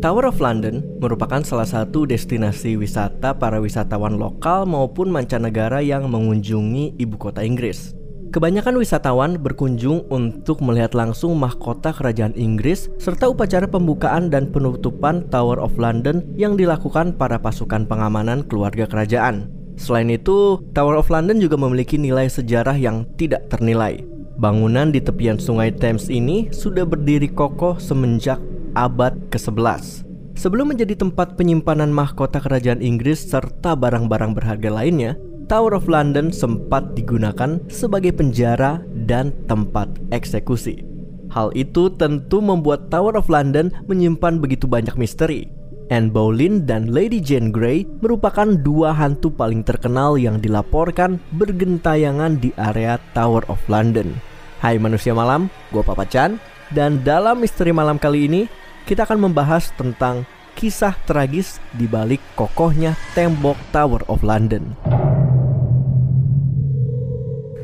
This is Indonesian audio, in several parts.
Tower of London merupakan salah satu destinasi wisata para wisatawan lokal maupun mancanegara yang mengunjungi ibu kota Inggris. Kebanyakan wisatawan berkunjung untuk melihat langsung mahkota kerajaan Inggris serta upacara pembukaan dan penutupan Tower of London yang dilakukan para pasukan pengamanan keluarga kerajaan. Selain itu, Tower of London juga memiliki nilai sejarah yang tidak ternilai. Bangunan di tepian sungai Thames ini sudah berdiri kokoh semenjak abad ke-11. Sebelum menjadi tempat penyimpanan mahkota kerajaan Inggris serta barang-barang berharga lainnya, Tower of London sempat digunakan sebagai penjara dan tempat eksekusi. Hal itu tentu membuat Tower of London menyimpan begitu banyak misteri. Anne Boleyn dan Lady Jane Grey merupakan dua hantu paling terkenal yang dilaporkan bergentayangan di area Tower of London. Hai manusia malam, gue Papa Chan, dan dalam misteri malam kali ini kita akan membahas tentang kisah tragis di balik kokohnya tembok Tower of London.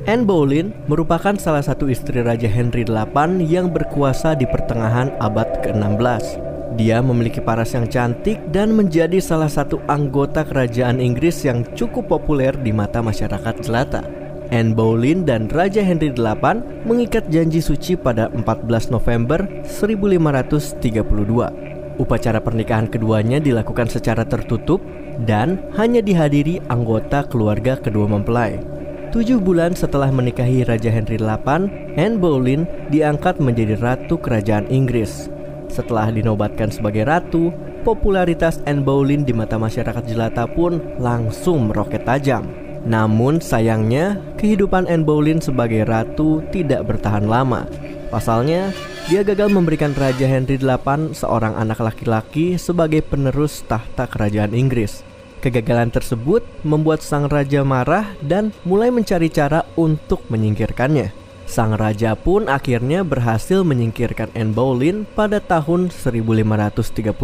Anne Boleyn merupakan salah satu istri Raja Henry VIII yang berkuasa di pertengahan abad ke-16. Dia memiliki paras yang cantik dan menjadi salah satu anggota kerajaan Inggris yang cukup populer di mata masyarakat jelata. Anne Boleyn dan Raja Henry VIII mengikat janji suci pada 14 November 1532. Upacara pernikahan keduanya dilakukan secara tertutup dan hanya dihadiri anggota keluarga kedua mempelai. Tujuh bulan setelah menikahi Raja Henry VIII, Anne Boleyn diangkat menjadi Ratu Kerajaan Inggris. Setelah dinobatkan sebagai ratu, popularitas Anne Boleyn di mata masyarakat jelata pun langsung meroket tajam. Namun sayangnya, kehidupan Anne Boleyn sebagai ratu tidak bertahan lama. Pasalnya, dia gagal memberikan Raja Henry VIII seorang anak laki-laki sebagai penerus tahta kerajaan Inggris. Kegagalan tersebut membuat sang raja marah dan mulai mencari cara untuk menyingkirkannya. Sang raja pun akhirnya berhasil menyingkirkan Anne Boleyn pada tahun 1536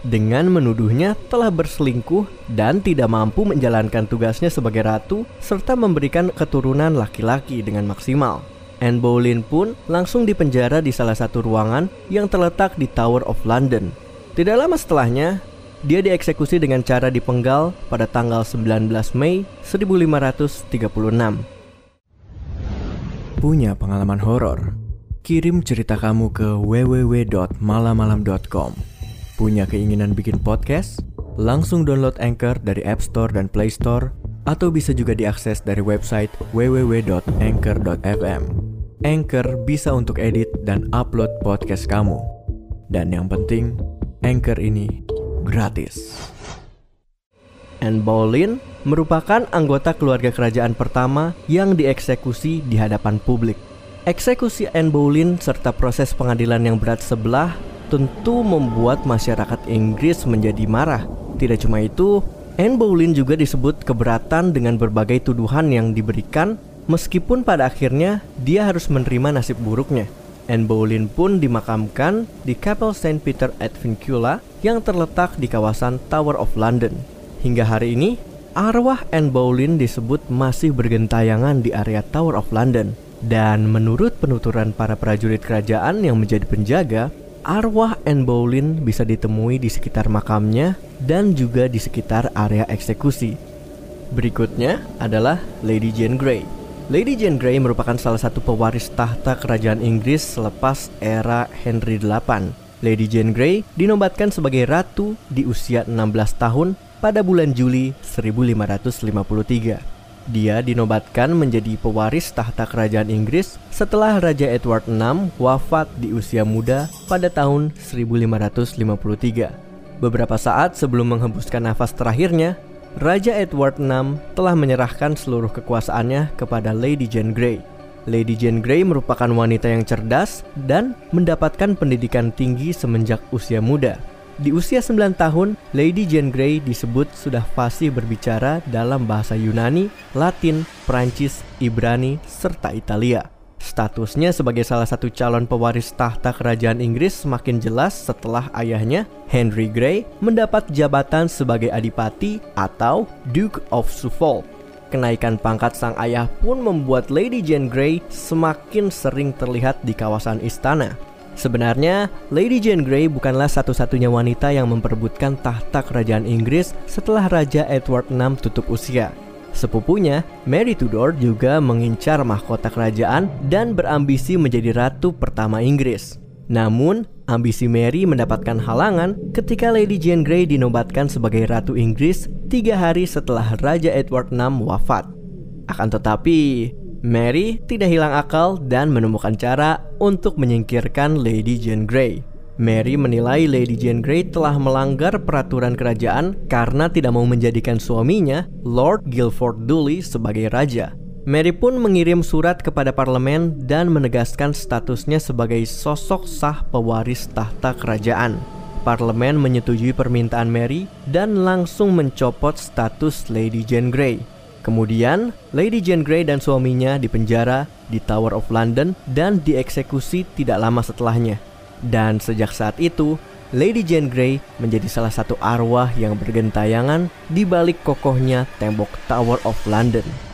dengan menuduhnya telah berselingkuh dan tidak mampu menjalankan tugasnya sebagai ratu serta memberikan keturunan laki-laki dengan maksimal. Anne Boleyn pun langsung dipenjara di salah satu ruangan yang terletak di Tower of London. Tidak lama setelahnya, dia dieksekusi dengan cara dipenggal pada tanggal 19 Mei 1536. Punya pengalaman horor? Kirim cerita kamu ke www.malamalam.com. Punya keinginan bikin podcast? Langsung download Anchor dari App Store dan Play Store atau bisa juga diakses dari website www.anchor.fm. Anchor bisa untuk edit dan upload podcast kamu. Dan yang penting, Anchor ini gratis. Anne Boleyn merupakan anggota keluarga kerajaan pertama yang dieksekusi di hadapan publik. Eksekusi Anne Boleyn serta proses pengadilan yang berat sebelah tentu membuat masyarakat Inggris menjadi marah. Tidak cuma itu, Anne Boleyn juga disebut keberatan dengan berbagai tuduhan yang diberikan meskipun pada akhirnya dia harus menerima nasib buruknya. Anne Boleyn pun dimakamkan di Chapel St. Peter at Vincula yang terletak di kawasan Tower of London. Hingga hari ini, arwah Anne Boleyn disebut masih bergentayangan di area Tower of London. Dan menurut penuturan para prajurit kerajaan yang menjadi penjaga, arwah Anne Boleyn bisa ditemui di sekitar makamnya dan juga di sekitar area eksekusi. Berikutnya adalah Lady Jane Grey. Lady Jane Grey merupakan salah satu pewaris tahta kerajaan Inggris selepas era Henry VIII. Lady Jane Grey dinobatkan sebagai ratu di usia 16 tahun pada bulan Juli 1553. Dia dinobatkan menjadi pewaris tahta kerajaan Inggris setelah Raja Edward VI wafat di usia muda pada tahun 1553. Beberapa saat sebelum menghembuskan nafas terakhirnya, Raja Edward VI telah menyerahkan seluruh kekuasaannya kepada Lady Jane Grey. Lady Jane Grey merupakan wanita yang cerdas dan mendapatkan pendidikan tinggi semenjak usia muda. Di usia 9 tahun, Lady Jane Grey disebut sudah fasih berbicara dalam bahasa Yunani, Latin, Prancis, Ibrani, serta Italia. Statusnya sebagai salah satu calon pewaris tahta kerajaan Inggris semakin jelas setelah ayahnya, Henry Grey, mendapat jabatan sebagai adipati atau Duke of Suffolk. Kenaikan pangkat sang ayah pun membuat Lady Jane Grey semakin sering terlihat di kawasan istana. Sebenarnya, Lady Jane Grey bukanlah satu-satunya wanita yang memperebutkan tahta kerajaan Inggris setelah Raja Edward VI tutup usia. Sepupunya, Mary Tudor juga mengincar mahkota kerajaan dan berambisi menjadi ratu pertama Inggris. Namun, ambisi Mary mendapatkan halangan ketika Lady Jane Grey dinobatkan sebagai Ratu Inggris tiga hari setelah Raja Edward VI wafat. Akan tetapi, Mary tidak hilang akal dan menemukan cara untuk menyingkirkan Lady Jane Grey. Mary menilai Lady Jane Grey telah melanggar peraturan kerajaan karena tidak mau menjadikan suaminya, Lord Guilford Dudley, sebagai raja. Mary pun mengirim surat kepada parlemen dan menegaskan statusnya sebagai sosok sah pewaris tahta kerajaan. Parlemen menyetujui permintaan Mary dan langsung mencopot status Lady Jane Grey. Kemudian, Lady Jane Grey dan suaminya dipenjara di Tower of London dan dieksekusi tidak lama setelahnya. Dan sejak saat itu, Lady Jane Grey menjadi salah satu arwah yang bergentayangan di balik kokohnya tembok Tower of London.